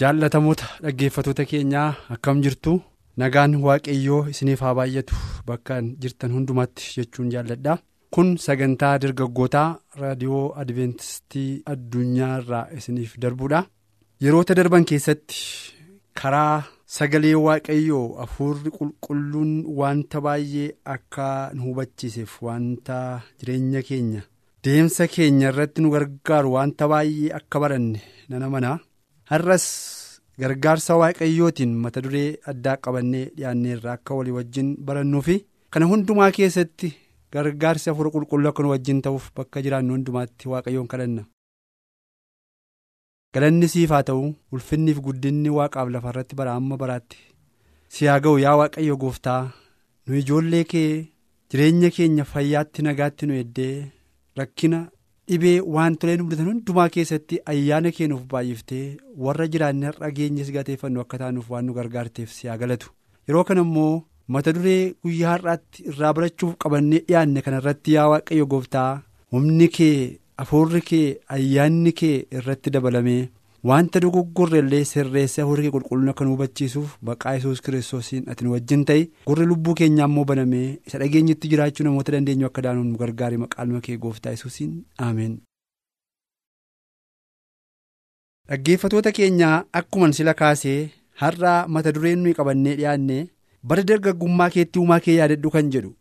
Jaallatamoota dhaggeeffatoota keenyaa akkam jirtu? Nagaan waaqayyoo isiniif haa baay'atu. Bakka jirtan hundumaatti jechuun jaalladha. Kun sagantaa dargaggootaa raadiyoo adventistii addunyaarraa isiniif darbuudha yeroota darban keessatti karaa sagalee waaqayyoo hafuurri qulqulluun wanta baay'ee akka nu hubachiiseef wanta jireenya keenya deemsa keenya irratti nu gargaaru wanta baay'ee akka baranne nana mana. Har'as gargaarsa waaqayyootiin mata duree addaa qabannee dhiyaanneerra akka walii wajjin barannuu fi kana hundumaa keessatti gargaarsi hafuura qulqulluu akka nu wajjin ta'uuf bakka jiraannu hundumaatti waaqayyoon kadhanna. galanni siif haa ta'u ulfinniif guddinni waaqaaf lafa irratti bara amma baraatti si haa ga'u yaa waaqayyo gooftaa nu ijoollee kee jireenya keenya fayyaatti nagaatti nu eddee rakkina. Dhibee wantolee nu mudatan hundumaa keessatti ayyaana keenuuf baay'iftee warra jiraanne har'a geenyes gateeffannu akka taanuuf waan nu gargaarteef si haa galatu. Yeroo kana immoo mata duree guyyaa har'aatti irraa barachuuf qabannee dhiyaanne kana irratti yaa waaqayyo gooftaa humni kee hafuurri kee ayyaanni kee irratti dabalamee wanta dogoggorre illee sirreessee hafuurri kee qulqullina akka nu hubachiisuuf maqaa yesuus kiristoosiin ati nu wajjin ta'e gurri lubbuu keenyaa immoo banamee isa dhageenyitti jiraachuu namoota dandeenyu akka daanuun nu maqaan kee gooftaa yesuusiin ameen. dhaggeeffatoota keenyaa akkuman sila kaasee har'a mata dureen nuyi qabannee dhiyaanne bara dargaggummaa keetti uumaa kee yaadadhu kan jedhu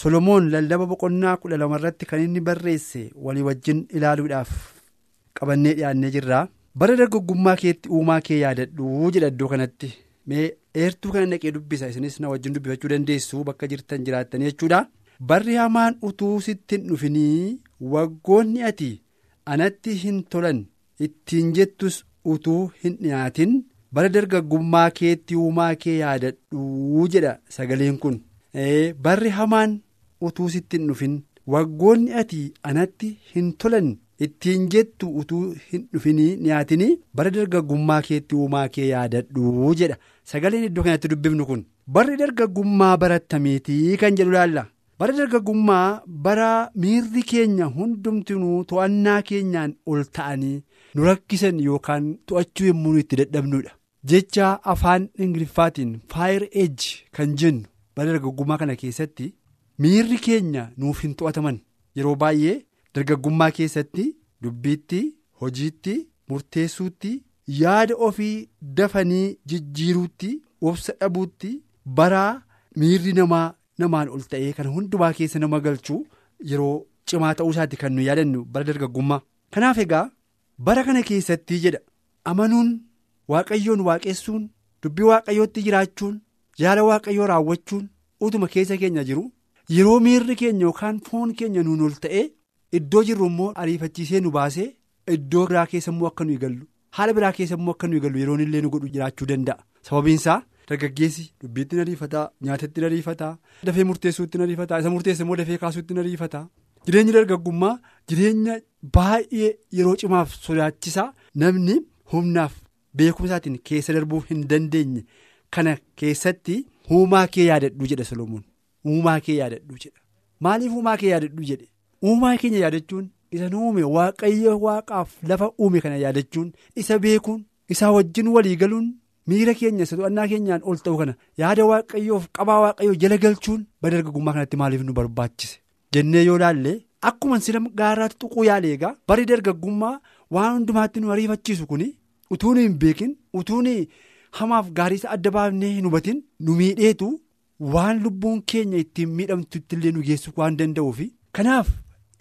solomoon lallaba boqonnaa kudha lama irratti kan inni barreesse walii wajjin ilaaluudhaaf qabannee dhiyaannee jirra. Bara dargaggummaa keetti uumaa kee yaadadhu jedha iddoo kanatti. Mee eertuu kana naqee dubbisa. Isinis na wajjin dubbifachuu dandeessu bakka jirtan jiraattan jechuudha. Barri hamaan utuu sitti hin dhufinii waggoonni ati anatti hin tolan ittiin jettus utuu hin dhiyaatin bara dargaggummaa keetti uumaa kee yaadadhu jedha sagaleen kun. Barri hamaan utuu sitti hin dhufin waggoonni ati anatti hin tolan. Ittiin jettu utuu hin dhufinii dhiyaatinii bara dargaggummaa keetti uumaa kee yaadadhu jedha. Sagaleen iddoo kanatti dubbifnu kun barri dargaggummaa barattamiitii kan jedhu laalla? Bara dargaggummaa bara miirri keenya hundumtinuu to'annaa keenyaan ol ta'anii nu rakkisan yookaan to'achuu yommuu itti dadhabnudha jecha afaan ingiliffaatiin faayir eejji kan jennu bara dargaggummaa kana keessatti miirri keenya nuuf hin to'ataman. Yeroo baay'ee. Dargaggummaa keessatti dubbiitti hojiitti murteessuutti yaada ofii dafanii jijjiiruutti obsa dhabuutti baraa miirri namaa namaan ol ta'ee kan hundumaa keessa nama galchuu yeroo cimaa ta'uu isaatti kan nu yaadannu bara dargaggummaa. kanaaf egaa bara kana keessatti jedha amanuun waaqayyoon waaqessuun dubbii waaqayyootti jiraachuun yaada waaqayyoo raawwachuun utuma keessa keenya jiru yeroo miirri keenya yookaan foon keenya nuun ol ta'ee. Iddoo jirru immoo ariifachiisee nu baasee iddoo biraa keessa immoo akka nuyi gallu haala biraa keessa immoo akka nuyi gallu yeroon illee nu godhu jiraachuu danda'a. Sababiin isaa dargaggeessi dubbiitti na ariifataa nyaatatti na ariifataa dafee murteessuutti na ariifataa isa murteesse immoo dafee kaasuutti na ariifataa jireenyi dargaggummaa jireenya baay'ee yeroo cimaaf sodaachisaa namni humnaaf beekumsaatiin keessa darbuu hin dandeenye kana keessatti uumaa kee yaadadhu jedha solomoon. Uumaa kee yaadadhu jedha. Maaliif uumaa kee yaadadhu jedhe. Uumaa keenya yaadachuun isa nu uume waaqayyo waaqaaf lafa uume kana yaadachuun isa beekuun isaa wajjin walii galuun miira keenya isa to'annaa keenyaan ol ta'u kana yaada waaqayyoof qabaa waaqayyoo jala galchuun bara dargaggummaa kanatti maaliif nu barbaachise jennee yoo laalle akkuma sila gaaraatti tuquu yaale egaa bari dargaggummaa waan hundumaatti nu ariifachiisu kun utuu nu hin beekin utuu hamaaf gaarii isa adda baafnee hin hubatin nu miidheetu waan lubbuun keenya ittiin miidhamtutti illee nu geessuu waan danda'uufi kanaaf.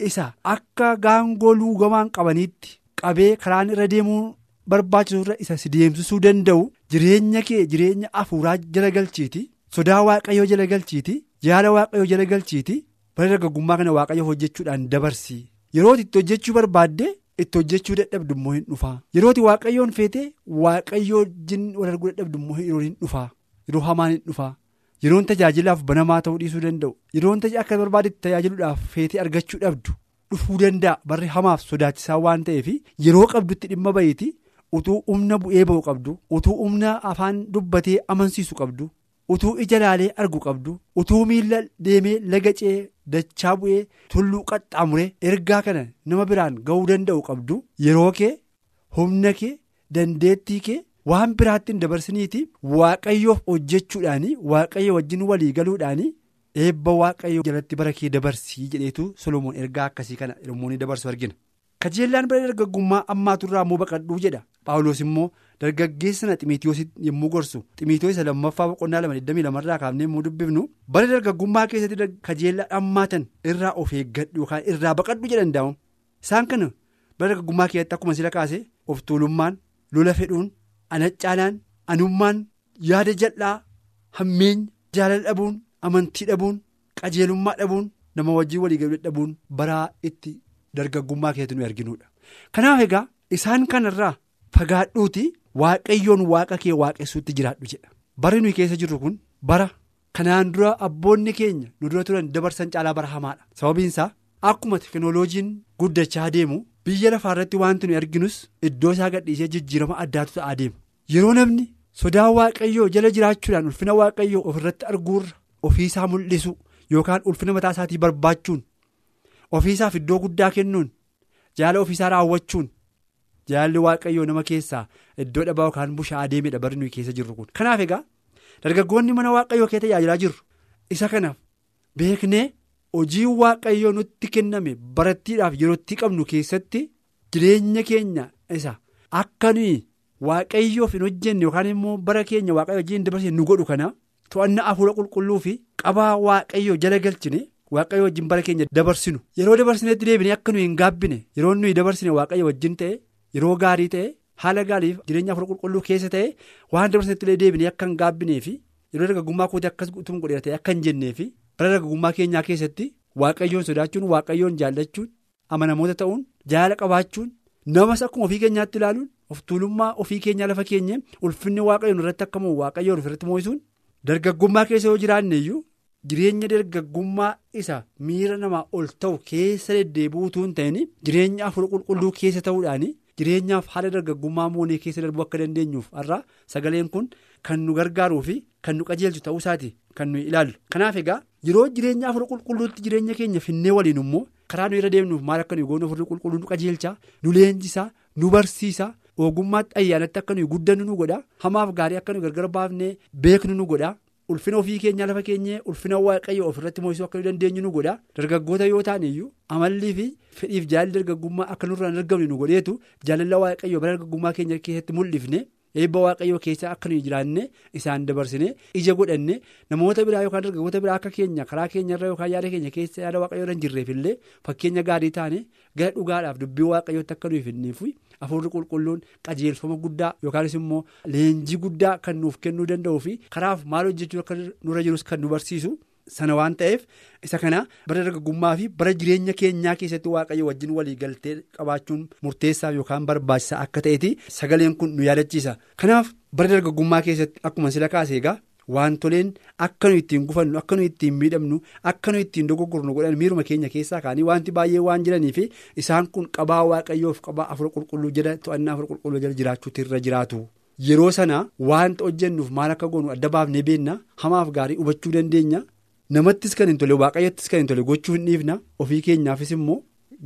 Isa akka gaangoo luugamaan qabaniitti qabee karaan irra deemuu barbaachisu irra isa si deemsisuu danda'u jireenya kee jireenya afuuraa jala galchiiti sodaa waaqayyoo jala galchiiti yaada waaqayyoo jala galchiiti bara dargaggummaa kana waaqayyo hojjechuudhaan dabarsi yerooti itti hojjechuu barbaadde itti hojjechuu dadhabdu immoo hin dhufaa. Yerooti waaqayyoon feetee waaqayyoo wajjin wal arguu dadhabdu immoo yeroo hin dhufaa yeroo hamaan hin dhufaa yeroon tajaajilaaf banamaa ta'uu dhiisuu danda'u yeroon akka barbaadetti tajaajiluudhaaf feetee argachuu dhabdu dhufuu danda'a barri hamaaf sodaachisaa waan ta'eef yeroo qabdutti dhimma bahiiti utuu humna bu'ee ba'u qabdu utuu humna afaan dubbatee amansiisu qabdu. utuu ija laalee argu qabdu utuu miila deemee laga ce'ee dachaa bu'ee tulluu qaxxaamuree ergaa kana nama biraan ga'uu danda'u qabdu yeroo kee humna kee dandeettii kee waan biraatti hin dabarsiniiti. Waaqayyoof hojjechuudhaani waaqayyo wajjin walii galuudhaani eebba waaqayyo jalatti bara kee dabarsii jedheetu solomoon ergaa akkasii kana yommuu dabarsu argina. kajeellaan bara dargaggummaa ammaaturraa immoo baqadhuu jedha. Paawuloos immoo dargaggeessa na ximiitiyoos yommuu gorsu. Ximiitiyoos isa lammaffaa boqonnaa lama 22 irraa kaafnee yommuu dubbifnu. Bara dargaggummaa keessatti kajeellaa ammaatan irraa of eeggadhu yookaan irraa baqadhu jedhan daa'u isaan kana bara dargaggummaa keessatti akkuma sila kaase of tuulummaan lola fedhuun anaccaalaan anummaan yaada jal'aa hammeenya jaalala dhabuun amantii dhabuun qajeelummaa dhabuun nama wajjin waliigaluu dhabuun baraa itti. dargaggummaa keessatti nuyi arginuudha. Kanaaf egaa isaan kanarraa fagaadhuuti waaqayyoon waaqa kee waaqessuutti jiraadhu jedha. Barri nuyi keessa jirru kun bara kanaan dura abboonni keenya nu dura turan dabarsan caalaa bara hamaadha sababiin isaa akkuma teekinooloojiin guddachaa deemu biyya lafaa irratti wanti nuyi arginus iddoo isaa gadhiisee jijjiirama addaatu ta'aa deema yeroo namni sodaa waaqayyoo jala jiraachuudhaan ulfina waaqayyoo ofirratti arguurra ofiisaa mul'isu yookaan ulfina mataa isaatii barbaachuun. ofiisaaf iddoo guddaa kennuun jaala ofiisaa raawwachuun jaalli waaqayyoo nama keessaa iddoo dhabaa yookaan bushaa adeemedha bari nuyi keessa jirru kun kanaaf egaa dargaggoonni mana waaqayyoo keessa tajaajilaa jirru isa kanaaf beeknee hojii waaqayyoo nutti kenname barattiidhaaf yerootti qabnu keessatti jireenya keenya isa akka nuyi waaqayyoof hin hojjenne yookaan immoo bara keenya waaqayyoo wajjin dabarsine nu godhu kana to'annaa hafuura qulqulluu fi qabaa waaqayyoo jala galchine. waaqayyo wajjin bara keenya dabarsinu yeroo dabarsinetti deebine akka nuyi hin gaabbine yeroo nuyi dabarsine waaqayyo wajjin ta'e yeroo gaarii ta'e haala gaariif jireenya hafuura qulqulluu keessa ta'e waan dabarsinetti deebine akka hin gaabbinee fi yeroo dargaggummaa kootii akkas guutuun godheera ta'e akka hin jennee fi bara dargaggummaa keenyaa keessatti waaqayyoon sodaachuun waaqayyoon jaallachuun amanamoota ta'uun jaala qabaachuun namas akkuma ofii keenyaatti ilaaluun of tuulummaa ofii keenyaa lafa keenye ulfinni waaqayyoon irratti akka moo waaqayyoon ofirratti mo'isuun dargaggummaa keessa yoo jiraanne iyyuu. Jireenya dargaggummaa isa miira namaa ol ta'u keessa deddeebi'uutu hin ta'in jireenya hafuura qulqulluu keessa ta'uudhaan jireenyaaf haala dargaggummaa moonee keessa darbuu akka dandeenyuuf har'a sagaleen kun kan nu gargaaruu fi kan nu qajeelchu ta'uu isaati kan nuyi ilaallu. Kanaaf egaa yeroo jireenya hafuura qulqulluutti jireenya keenya finnee waliin immoo karaa nu irra deemnuuf maal akka nuyi goonu hafuurri qulqulluu nu qajeelcha nu leenjisaa nu barsiisa. Ogummaatti ayyaanatti akka nuyi guddannu nu godha. Hamaaf gaarii akka nuyi gargar baafnee beeknu nu godha. ulfina ofii keenyaa lafa keenyee ulfina waaqayyo ofirratti mo'isuu akka nu dandeenyu nu godha. Dargaggoota yoo ta'an iyyuu amallii fi fedhiif jaalli dargaggummaa akka nurraan argamne nu godheetu. Jaalala waaqayyo bara dargaggummaa keenya keessatti mul'ifne eebba waaqayyoo keessa akka nuyi jiraanne isaan dabarsine ija godhanne namoota biraa yookaan dargaggoota biraa akka keenya karaa keenyarra yookaan yaada keenya keessa yaada waaqayyoo irra hin jirreef illee fakkeenya gaarii taane gara dhugaadhaaf dubbii waaqayyootti akka nuyi finneef hafuurri qulqulluun qajeelfama guddaa yookaanis immoo leenjii guddaa kan nuuf kennuu danda'uu fi karaaf maal hojjechuu akka nurra jirus kan nu barsiisu. Sana waan ta'eef isa kana bara dargaggummaa fi bara jireenya keenyaa keessatti waaqayyo wajjin walii galtee qabaachuun murteessaaf yookaan barbaachisaa akka ta'eeti sagaleen kun nu yaadachiisa kanaaf bara dargaggummaa keessatti akkuma sila kaase egaa wantoleen akka nu ittiin gufannu akka nu ittiin miidhamnu akka nu ittiin dogoggornu godhan miiruma keenya keessaa kaanii wanti baay'ee waan jiranii fi isaan kun qabaa waaqayyoof qabaa afur qulqulluu jala to'annaa afur qulqulluu jala jiraachuutti irra jiraatu. Yeroo sana wanta hojjennuuf maal akka goonu adda baafnee beenna hamaaf gaarii hubachuu dandeenya. Namattis kan hin tole waaqayyottis kan hin tole gochuu hin dhiifna ofii keenyaafis immoo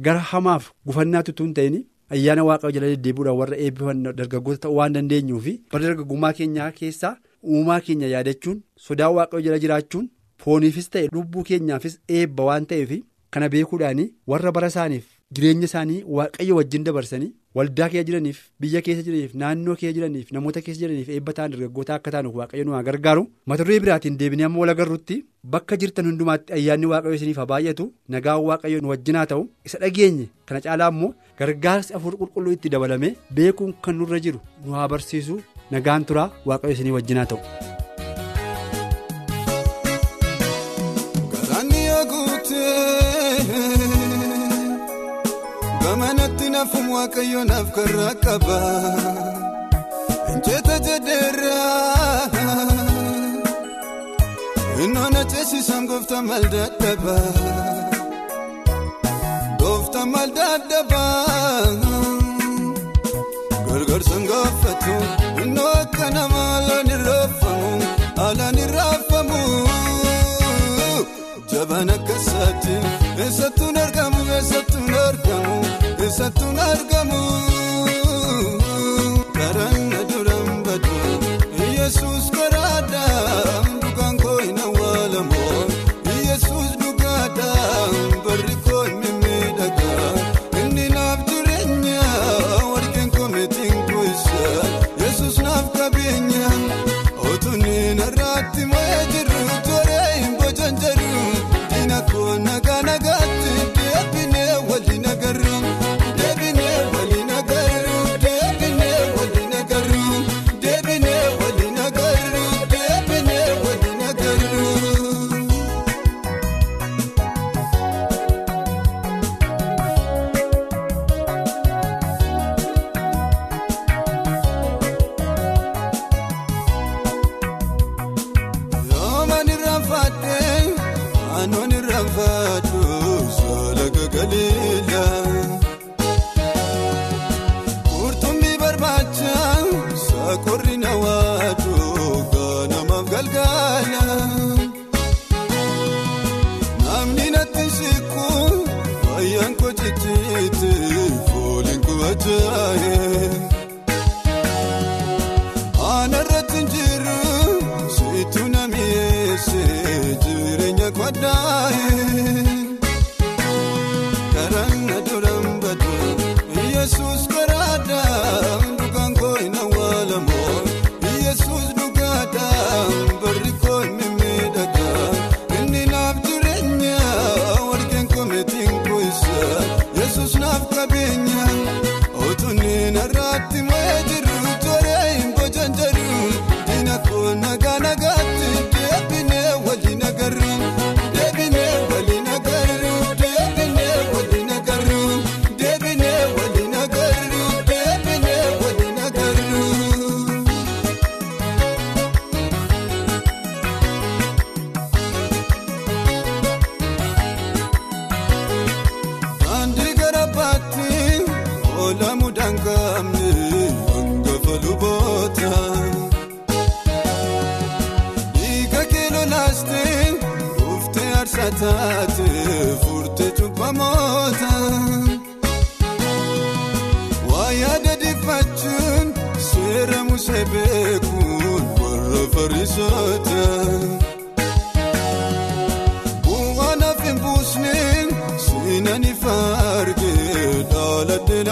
gara hamaaf gufannaatu tun ta'in ayyaana waaqayyo jala deddeebi'uudhaan warra eebbifanna dargaggoota ta'uu waan dandeenyuufi bara dargaggummaa keenyaa keessaa uumaa keenya yaadachuun sodaa waaqayyo jala jiraachuun fooniifis ta'e lubbuu keenyaafis eebba waan ta'eef kana beekuudhaan warra bara isaaniif jireenya isaanii waaqayyo wajjin dabarsanii waldaa keessa jiraniif biyya keessa jiraniif naannoo keessa jiraniif namoota keessa jiraniif eebba ta'an dargaggoota akka taanuuf waaqayyo nu haa gargaaru mata duree biraatiin deebinee amma wal agarrutti bakka jirtan hundumaatti ayyaanni waaqayyo isiniif haa baay'atu. Nagaan waaqayyo nu wajjinaa ta'u. Isa dhageenye kana caalaa immoo gargaarsi afur qulqulluu itti dabalame beekuun kan nurra jiru nu haa barsiisu nagaan turaa waaqayyo isinii wajjinaa ta'u. na guutee gamanatti nafuun waaqayyo naaf karraa qaba injeeta jedheerraa innoona ceesisaan gooftaa maal dadhaba gooftaa maal dadhaba gargaarsa gaafatu innoo akka namaa alaan irraafamu alaan irraafamu. Jabaan akkasaatti eessattuun argamu eessattuun eessattuun argamu anoon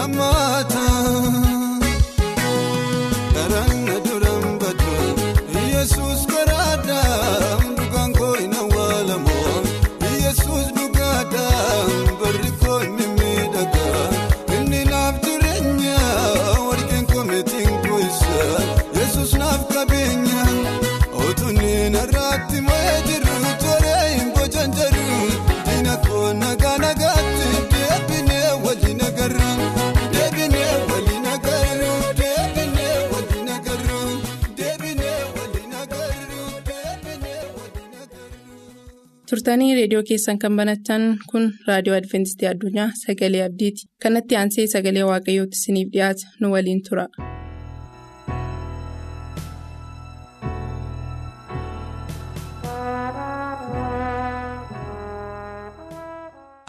dhaaladde lammaata. Turtanii reediyoo keessan kan banatan kun raadiyoo adventistii addunyaa sagalee abdiiti. Kanatti aansee sagalee waaqayyootti isiniif dhiyaata nu waliin tura.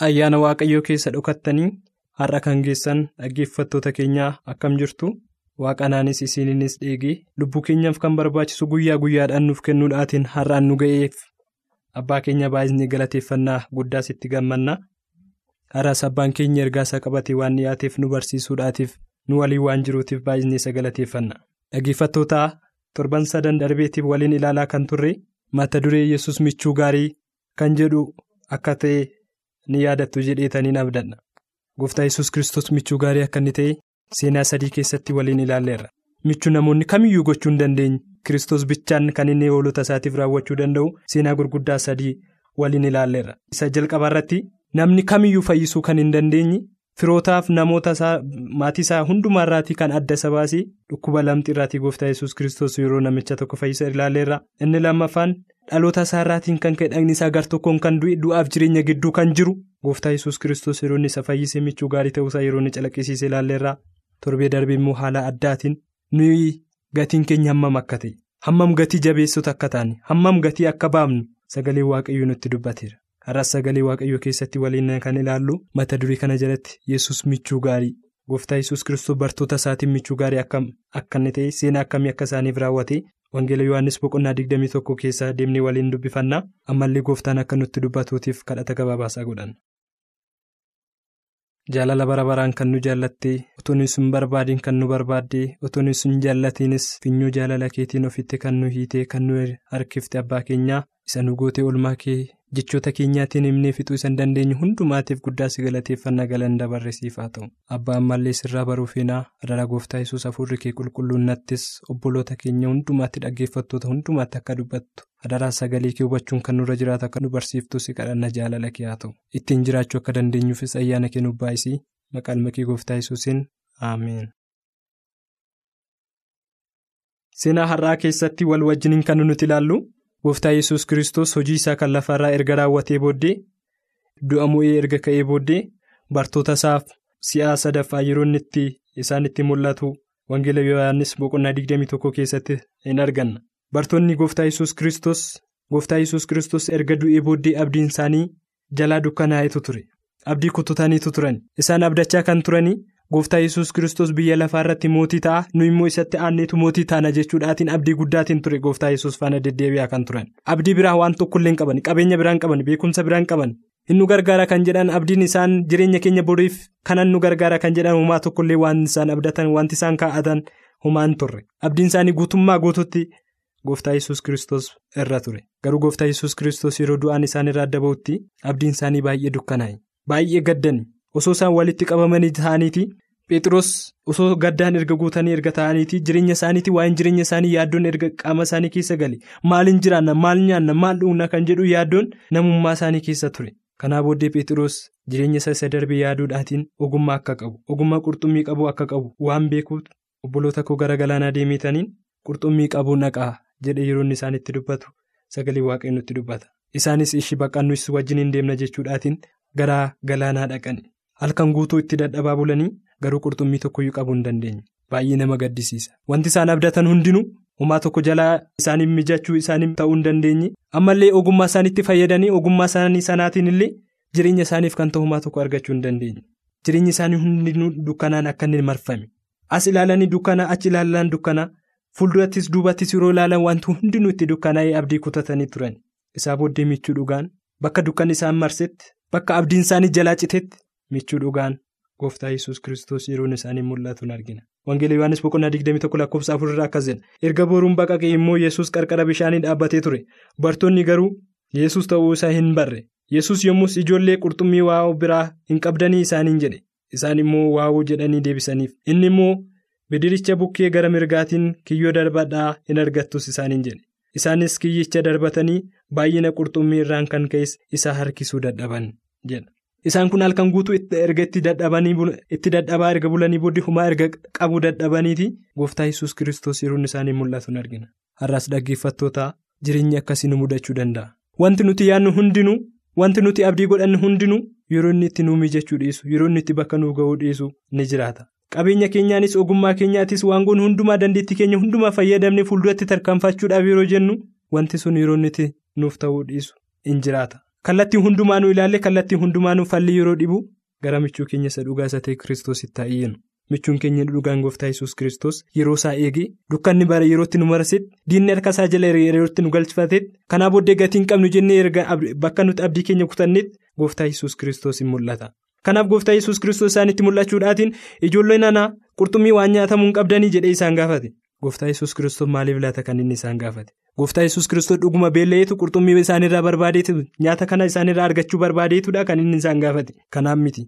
ayyaana waaqayyoo keessa dhokattanii har'a kan geessan dhaggeeffattoota keenyaa akkam jirtu? Waaqanaanis isiininis dheegee lubbuu keenyaaf kan barbaachisu guyyaa guyyaadhaan nuuf kennuudhaatiin har'aan nu ga'eef abbaa keenya baay'isnee galateeffannaa guddaas itti gammanna har'as abbaan keenya ergaasaa qabatee waan dhiyaateef nu barsiisuudhaatiif nu waliin waan jiruutiif baay'isnee isa galateeffanna dhaggeeffattoota torban sadan darbeetiif waliin ilaalaa kan turre mata duree yesus michuu gaarii kan jedhu akka ta'e ni yaadattu jedheetaniin abdanna. Gooftaa yesus kristos michuu gaarii akka inni ta'e seenaa sadii keessatti waliin ilaalleerra. Michuu namoonni kamiyyuu gochuu hin dandeenye kristos bichaan kan inni hoolota isaatiif raawwachuu danda'u seenaa gurguddaa sadii waliin ilaalleerra. Isa jalqaba irratti namni kamiyyuu fayyisuu kan hin dandeenye firootaaf namoota isaa maatii isaa hundumaarraatii kan adda isa baasee dhukkuba lamxii irraatii gooftaa yesus kiristoos yeroo namicha tokko fayyisa ilaalleerra. Inni lammaffaan dhaloota isaarraatiin kan ka'e dhagni isaa gar tokkoon kan du'e du'aaf jireenya gidduu kan jiru gooftaa yesus kiristoos yeroo inni isa fayyisee michuu gaarii ta'uusaa yeroo inni calaqqisiise ilaalleerra. Torbee darbee immoo haala addaatiin nuyi gatiin keenya hammam akka ta'e hammam gatii jabeessota akka taane hammam gatii akka baafnu sagalee waaqayyoo nutti dubbateera. Har'as sagalee waaqayyoo keessatti waliin kan ilaallu mata durii kana jalatti yesus michuu gaarii gooftaa yesus kiristoos bartoota isaatiin michuu gaarii akka inni ta'e seenaa akkamii akka isaaniif raawwate wangeela yohannis boqonnaa 21 keessaa deemnee waliin dubbifannaa ammallee gooftaan akka nutti dubbatuutiif kadhata gabaabaasaa godhan. Jaalala bara baraan kan nu jaallattee otoo nu sun barbaadiin kan nu barbaaddee otoo nu sun jaallatiinis finyoo jaalala keetiin ofitti kan nu hiitee kan nu harkifte abbaa keenyaa isa nu gootee olmaa kee jechoota keenyaatiin himnee fixuu isa hin dandeenye hundumaatiif guddaa si galateeffannaa galan dabarresiif haa ta'u abbaa ammallee sirraa baruu feenaa adara gooftaa yesus hafuurri kee qulqulluun nattis obboloota keenya hundumaatti dhaggeeffattoota hundumaatti akka dubbattu adaraa sagalee kee hubachuun kan nurra jiraatu akka nu barsiiftu si kadhanna jaalala kee haa ta'u ittiin jiraachuu akka dandeenyuufis ayyaana kee nuuf baay'isii maqaan makii gooftaa yesuusiin aameen. seenaa har'aa keessatti wal wajjiniin kan nuti ilaallu. Gooftaa yesus kiristoos hojii isaa kan lafarraa erga raawwatee booddee du'a mo'ee erga ka'ee booddee bartoota isaaf si'a sadaffaa yeroo itti isaan itti mul'atu wangeela yohaannis boqonnaa 21 keessatti hin arganna bartoonni gooftaa yesus kiristoos gooftaa yesus kiristoos erga du'ee booddee abdiin isaanii jalaa dukkanaa'etu ture abdii kututaniitu turan isaan abdachaa kan turanii. Gooftaa yesus kiristoos biyya lafaa irratti mootii ta'a. Nu immoo isatti aanneetu mootii taana jechuudhaatiin abdii guddaatiin ture. Gooftaa yesus faana deddeebi'aa kan turan. Abdii biraa waan tokkollee hin qaban. Qabeenya biraan qaban. Beekumsa biraan qaban. Inni gargaara kan jedhan abdiin isaan jireenya keenya boriif kanan nu gargaara kan jedhan homaa tokkollee waan isaan abdatan wanti isaan kaa'atan homaan turre. Abdiin isaanii guutummaa guututti gooftaa yesus kiristoos irra ture. Garuu gooftaa yesus kiristoos yeroo du'aan isaan irraa adda ba'utti abdiin isaanii baay'ee dukkanaa'e. Baay'ee gaddani. Osoo isaan walitti qabamanii ta'aniiti phexros osoo gaddaan erga guutanii erga ta'aniiti jireenya isaaniiti waa'een jireenya isaanii yaaddoon erga qaama isaanii keessa gale. Maaliin jiraanna maal nyaanna maal dhugna kan jedhu yaaddoon namummaa isaanii keessa ture. Kanaa booddee phexros jireenya isaa isa darbe yaaduudhaatiin ogummaa akka qabu ogummaa qurxummii qabu akka qabu waan beekuutu obboloota koo gara galaanaa deemetaniin qurxummii qabu naqaa jedhe yeroo inni isaanitti dubbatu sagalee waaqayyoon nutti dubbata. Isaanis ishii baqannus wajjin deemna jechuudhaatiin gara galaanaa dhaqan. Halkan guutuu itti dadhabaa bulanii garuu qurxummii tokkoyyuu qabuu hin dandeenye. Baay'ee nama gaddisiisa. Wanti isaan abdatan hundinuu homaa tokko jalaa isaaniif mijachuu isaaniif ta'uu hin dandeenye. Ammallee ogummaa isaaniitti fayyadanii ogummaa isaanii sanaatiin illee jireenya isaaniif kan ta'u homaa tokko argachuu hin dandeenye. Jireenyi isaanii hundinuu dukkanaan akka inni marfame. As ilaalanii dukkanaa achi ilaalan dukkanaa fuuldurattis duubattis yeroo ilaalan wanti hundinuu itti dukkanaa'ee abdii kutatanii turan. Isaa booddee michuu dhugaan bakka dukkan isaan marsetti bakka abdiin isaanii jalaa citetti. Michuu dhugaan gooftaa yesus kiristoos yeroon isaanii mul'atu argina. Wangeela yohaannis boqonnaa 21 lakkoofsa afurraa akkas jedha. Erga boruun baqaqee immoo yesus qarqara bishaanii dhaabbatee ture. Bartoonni garuu yesus ta'uu isaa hin barre. Yesus yommus ijoollee qurxummii waa'oo biraa hin qabdanii isaaniin jedhe. Isaan immoo waa'oo jedhanii deebisaniif. Inni immoo bidiricha bukkee gara mirgaatiin kiyyoo darbadhaa hin argattus isaaniin jedhe. Isaanis kiyyicha darbatanii baay'ina qurxummii irraan kan ka'es isa harkisuu dadhaban jedha. Isaan kun halkan guutuu erga itti dadhabaa erga bulanii booddee humaa erga qabu dadhabaniiti gooftaa yesus kiristoos yeroon isaanii mul'atu argina. Har'aas dhaggeeffattoota jireenyi akkasii nu mudachuu danda'a. Wanti nuti yaadnu hundinuu wanti nuti abdii godhannu hundinuu yeroo inni itti nuu mijachuu dhiisu yeroo inni itti bakka nuuf ga'uu dhiisu ni jiraata. Qabeenya keenyaanis ogummaa keenyaatis waangoon hundumaa dandeettii keenya hundumaa fayyadamne fuulduratti tarkaanfachuudhaaf yeroo jennu wanti sun yeroo nuuf ta'uu dhiisu in jiraata. Kallattiin hundumaanuu ilaalle kallattiin hundumaanuu falli yeroo dhibu gara michuu keenya isa dhugaa isa ta'e kiristoositti haa iyyinu michuun keenya dhugaan gooftaa yesus kiristoos yeroo isaa eegee dukkanni bara yerootti nu marasetti diinni harka isaa jala yerootti nu galchifatetti kanaa booddee gatii hin qabnu jennee erga bakka nuti abdii keenya kutannetti gooftaa yesus kiristoos hin mul'ata. kanaaf gooftaa yesus kiristoos isaanitti mul'achuudhaatiin ijoollee nanaa qurxummii waan nyaatamuu hin qabdanii jedhee isaan gaafate gooftaa yesus kiristoos maaliif laata kan inni isaan gaafate. gooftaa yesus kiristoos dhuguma beela'eetu qurxummii isaanirraa barbaadeetu nyaata kana isaanirraa argachuu barbaadeetudha kan inni isaan gaafate? Kanaaf miti.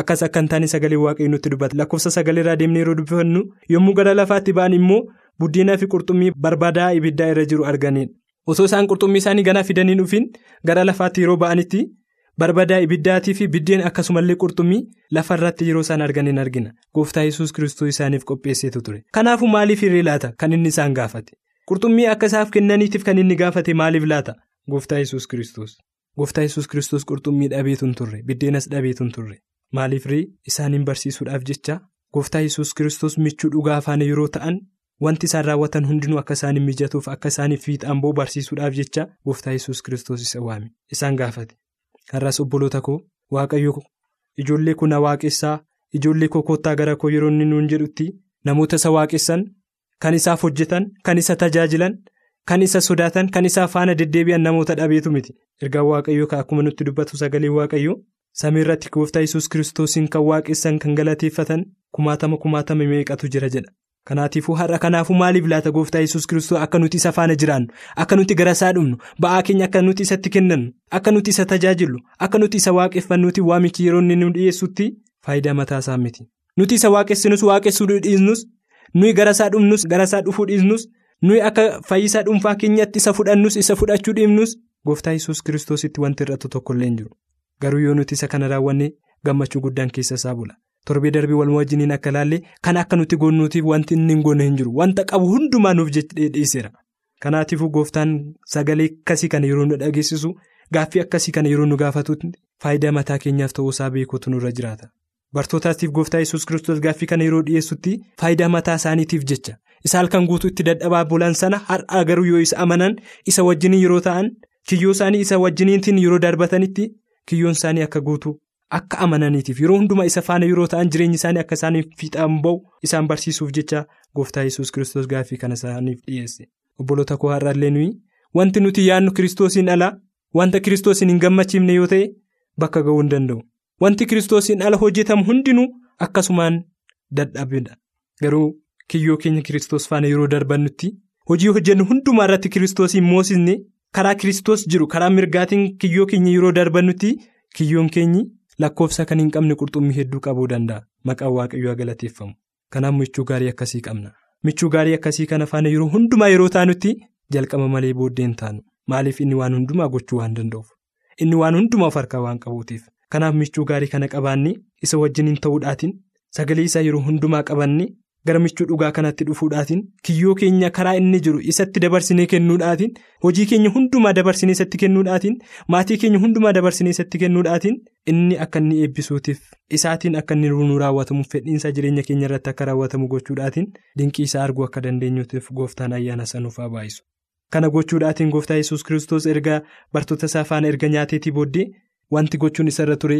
Akkas akka hin taane sagalee waaqayyoo nutti dubbata. Lakkoofsa sagaleerraa deemnee yeroo dubbifannu yommuu gara lafaatti ba'an immoo buddeenaa fi qurxummii barbaadaa ibiddaa irra jiru arganidha osoo isaan qurxummii isaanii ganaa fidanii dhufin gara lafaatti yeroo ba'anitti barbadaa ibiddaatii fi biddeen akkasumallee qurxummii lafarratti yeroo isaan argan argina. Gooftaa yesus kiristoos isaaniif qopheesseetu ture. Kanaafuu maaliif hirree laata? Kan inni isaan gaafate. Qurxummii akka isaaf kennaniitiif kan inni gaafate maaliif laata? Gooftaa yesus kiristoos. Gooftaa yesus kiristoos qurxummii dhabeetu hin turre. Biddeenas dhabeetu hin turre. Maaliif ree isaaniin barsiisuudhaaf jecha? Gooftaa yesus kiristoos michuu dhugaa afaan yeroo ta'an. Wanti isaan raawwatan hundinuu akka isaaniif mijatuuf akka isaaniif fiixaan ba'u barsiisuudhaaf jecha gooftaa yesus kiristoos isa waame isaan gaafate har'as obboloota koo waaqayyo ijoollee kun na waaqessaa ijoollee koo gara koo yeroo inni nuun jedhutti namoota isa waaqessan kan isaaf hojjetan kan isa tajaajilan kan isa sodaatan kan isaa faana deddeebi'an namoota dhabeetu miti ergaan waaqayyoo kan akkuma nutti dubbatu sagalee waaqayyoo samii irratti gooftaa yesus kiristoosiin kan waaqessan kan galateeffatan kumaatama kumaatama meeqatu jira jedha. Kanaatiifuu har'a kanaafuu maaliif laata gooftaa yesus kiristoos akka nuti isa faana jiraannu akka nuti gara isaa dhumnu ba'aa keenya akka nuti isatti kennannu akka nuti isa tajaajillu akka nuti isa waaqeffannuuti waamichi yeroo inni nu dhiyeessutti faayidaa mataa isaa miti nuti isa waaqessinus waaqessuu dhiisnus nuyi gara isaa dhumnus gara isaa dhufuu dhiisnus nuyi akka fayyisaa dhuunfaa keenyatti isa fudhannus isa fudhachuu dhiibnus gooftaa yesus kiristoositti wanti irrattu tokkollee hin jiru garuu yoo nuti isa kana raawwanne gammachuu guddaan keessa isaa bula. Torbee darbii waluma wajjiniin akka ilaalle kan akka nuti gonnuutiif wanti inni hin gonne hin jiru wanta qabu hundumaa nuuf dhiyeesseera kanaatiifuu gooftaan sagalee akkasii kana yeroo nu dhageessisu gaaffii akkasii kana yeroo nu gaafatutti faayidaa mataa keenyaaf ta'uusaa beekuutu nurra jiraata bartootaatiif gooftaa yesus kiristoos gaaffii kana yeroo dhiyeessutti faayidaa mataa isaaniitiif jecha isa halkan guutuu itti dadhabaa bulan sana har'aa garuu yoo isa amanan isa wajjiniin yeroo ta'an kiyyoo isaanii isa wajjiniitiin yeroo darbatanitti kiyyoon isaanii akka guutuu. Akka amananiitiif yeroo hundumaa isa faana yeroo ta'an jireenyi isaanii akka isaaniif fiixaan ba'u isaan barsiisuuf jecha gooftaa yesus kiristoos gaaffii kana isaaniif dhiyeesse. Obboloota koo har'aallee nuyi wanti nuti yaadnu kiristoosiin alaa wanta kiristoosiin hin gammachiifne yoo ta'e bakka ga'uu hin danda'u. Wanti kiristoosiin ala hojjetamu hundinuu akkasumaan dadhabedha. Garuu kiyyoo keenya kiristoos faana yeroo darbannutti hojii hojjennu hundumaa irratti kiristoosiin moosisne karaa kiristoos jiru karaa mirgaatiin kiyyoo keenya yeroo darbannutti kiyyoon keenyi. Lakkoofsa kan hin qabne qurxummii hedduu qabuu danda'a. Maqaan waaqayyoo galateeffamu. Kanaaf michuu gaarii akkasii qabna. Michuu gaarii akkasii kana faana yeroo hundumaa yeroo taanutti jalqaba malee booddeen taanu. Maaliif inni waan hundumaa gochuu waan danda'uuf? Inni waan hundumaa of harkaa waan qabuutiif. Kanaaf michuu gaarii kana qabaanne isa wajjiniin ta'uudhaatiin sagalee isaa yeroo hundumaa qabanne gara michuu dhugaa kanatti dhufuudhaatiin kiyyoo keenya karaa inni jiru isatti dabarsinee kennuudhaatiin hojii keenya hundumaa dabarsinee isatti kennuudhaatiin maatii keenya hundumaa dabarsinee isatti kennuudhaatiin inni akka inni eebbisuutiif isaatiin akka inni nu raawwatamuuf fedhiinsa jireenya keenya irratti akka raawwatamu gochuudhaatiin dinqii isaa arguu akka dandeenyuutiif gooftaan ayyaana sanuuf haa baayisu. Kana gochuudhaatiin gooftaa yesus kiristoos erga bartoota isaa faana erga nyaateetii booddee wanti gochuun isarra ture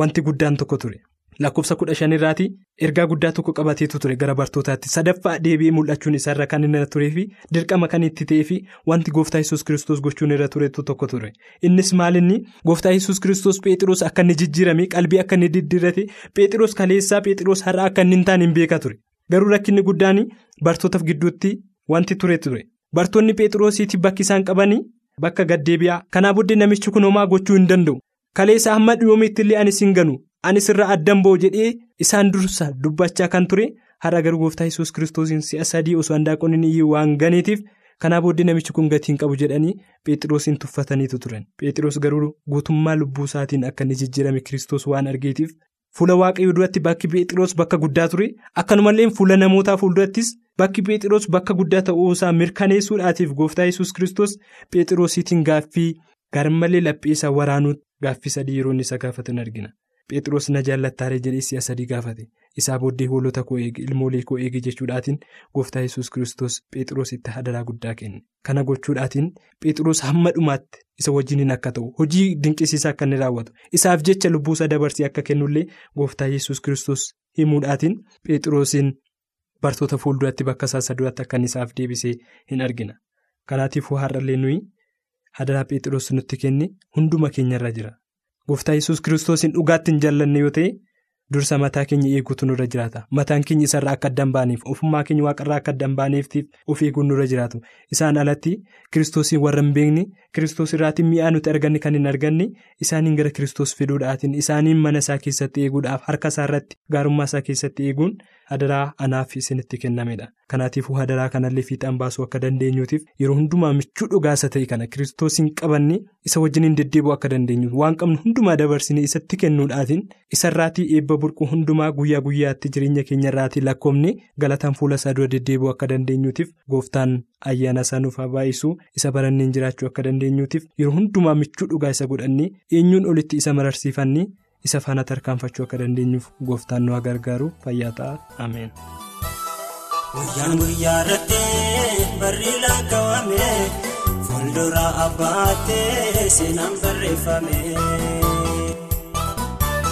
wanti guddaan tokko ture. Lakkoofsa kudha shanirraati ergaa guddaa tokko qabateetu ture. Gara bartootaatti sadaffaa deebi'ee mul'achuun isaarra kan inni irra turee fi dirqama kan itti ta'ee fi wanti gooftaa yesus kiristoos gochuun irra turetu tokko ture. Innis maalinni gooftaa yesus kiristoos peetiroos akka inni jijjiirame qalbii akka inni diddiirate peetiroos kaleessaa peetiroos har'a akka inni hin taane hin beeka ture. Garuu rakkinni guddaan bartootaaf gidduutti wanti ture ture. Bartoonni peetiroosiiti bakki isaan qabanii bakka gaddeebi'aa kanaa booddee namichi kun homaa gochuu hin danda'u. Kaleessa hamma dhiyoomiitti illee anis hin ganu. Anis irraa addan ba'u jedhee isaan dursa dubbachaa kan ture har'a garuu gooftaa yesus kiristoosiin si'a sadii osoo handaaqonni ni waan ganeetiif kanaa booddee namichi kun gatii hin qabu jedhanii phexroosiin tuffataniitu turan phexros garuu guutummaa lubbuu isaatiin akka inni jijjiirame kiristoos waan argeetiif fuula waaqayyoo duratti bakki phexros bakka guddaa ture akkanumallee fuula namootaa fuuldurattis bakki phexros bakka guddaa ta'uu isaa mirkaneessuudhaatiif gooftaa yesus kiristoos phexrosiitiin gaaffii garmalee lapheessa waraanuu gaaffii sadii yeroo inni isa gaafatan argina. Phexros na jaallattaaree jedhee si'a sadii gaafate. Isaa booddee hoolota koo eegi ilmoolee koo eegi jechuudhaatiin gooftaa yesus kiristoos phexrositti hadaraa guddaa kenne. Kana gochuudhaatiin phexros hamma dhumaatti isa wajjiniin akka ta'u hojii dinqisiisaa akka inni raawwatu. Isaaf jecha lubbuusaa dabarsee akka kennullee gooftaa yesus kiristoos himuudhaatiin phexrosiin bartoota fuulduratti bakka isaa saduratti akka isaaf deebisee hin argina. Kanaatiifuu har'allee nuyi hadaraa phexros nutti kenne hunduma keenyarra jira. Gooftaa yesus kiristoosiin dhugaatti hin jaallanne yoo ta'e dursa mataa keenya eeguutu nurra jiraata. Mataan keenya isarraa akka adda hin baaneef ofummaa keenya waaqarraa akka adda hin baaneef of eeguun nurra jiraatu. Isaan alatti kiristoosiin warra hin beekne kiristoos irraatiin mi'aa nuti arganne kan hin arganne isaaniin gara kiristoos fiduudhaatiin isaaniin mana isaa keessatti eeguudhaaf harka isaa irratti gaarummaa isaa keessatti eeguun hadaraa anaaf isinitti kennamedha. Kanaatiifuu hadaraa kanallee fiixaan baasuu akka dandeenyuutiif yeroo hundumaa michuu dhugaasa ta'e kana kiristoosiin qabanne isa wajjiniin deddeebi'uu akka dandeenyu waan qabnu hundumaa dabarsinee isatti kennuudhaatiin isarraatii eebba burquu hundumaa guyyaa guyyaatti jireenya keenyarraatii lakkoofne galataan fuula isaa dura deddeebi'uu akka dandeenyuutiif gooftaan ayyaana isaa nuuf baay'isuu isa baranneen jiraachuu akka dandeenyuutiif yeroo hundumaa michuu dhugaa isa godhannee eenyuun olitti isa mararsiifannee isa faana tarkaanfachuu akka dandeenyuuf gooftaan nu gargaaru fayyaa ta'a ameen. Guyyaan guyyaa irratti barri lakkaawame fuuldura abbaattee seenaan barreeffame.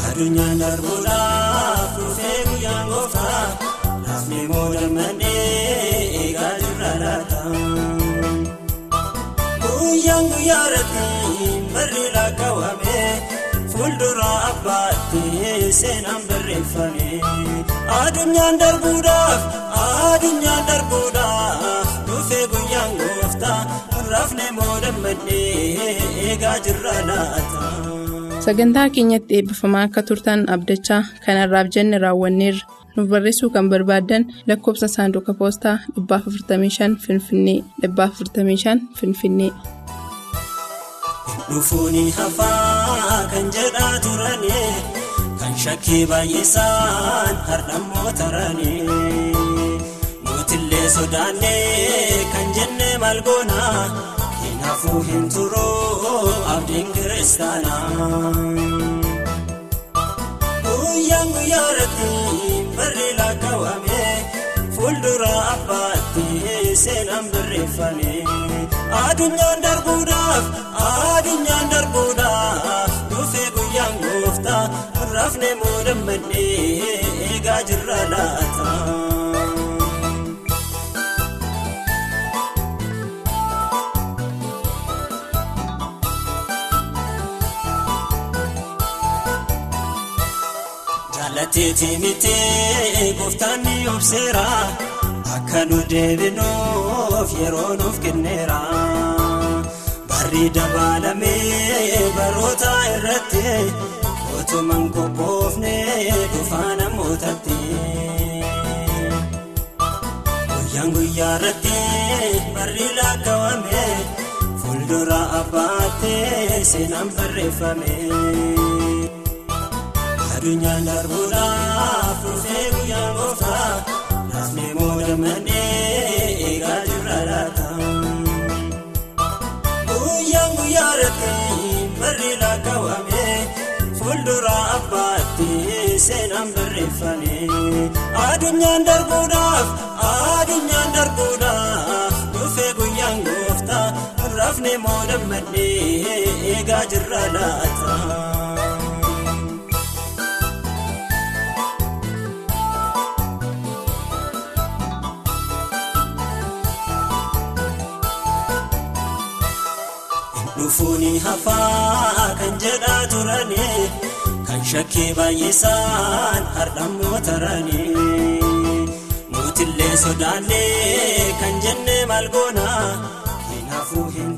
Adunyaan darbuudhaaf dhufee guyyaan gooftaa naafni moodammadhee eegaa jirra laata. Guyyaan guyyaa irratti barri lakkaawame fuuldura abbaattee seenaan barreeffame. Adunyaan darbuudhaaf adunyaan darbuudhaaf dhufee guyyaan gooftaa rafne moodammadhee eegaa jirra laata. Sagantaa keenyatti eebbifamaa akka turtan abdachaa kanarraaf jenne raawwanneerra. Nuuf barreessuu kan barbaaddan lakkoofsa saanduqa poostaa 455 Finfinnee 455 Finfinnee. Dhufuuni hafaa kan jedhaa turani kan shakkii baay'isaan hardhammoo tarani. Mootillee sodaannee kan jenne maal goonaa kanaafuu hin turuu abdiin kiristaanaa. Guyyaan guyyaa irratti barri lakkaawame fuuldura abbaatti seenaan barreeffame. Adunyaan darbuudhaaf Jaallateetii miti gooftaan ni obseera akka nu deebinuuf yeroo nuuf kenneera. Barri dabaalamee baroota irratti otuman qophoofne dhufaa namootatti. Guyyaan guyyaa irratti barri lakkaawame fuuldura abbaattee seenaan barreeffame. Adunyaan darbuudhaaf dhufee guyyaan gooftaa rafne moodammadhee eegaa jirra laata. Guyyaan guyyaa irratti barri lakkaawame fuuldura abbaatti seenaan barreeffame. Adunyaan darbuudhaaf adunyaan darbuudhaaf dhufee guyyaan gooftaa rafne moodammadhee eegaa jirra laata. Dhufuuni hafaa kan jedhaa turani kan shakkii baay'isaan hardhammoo tarani. Mootillee sodaannee kan jenne maal goonaa kanaafuu hin.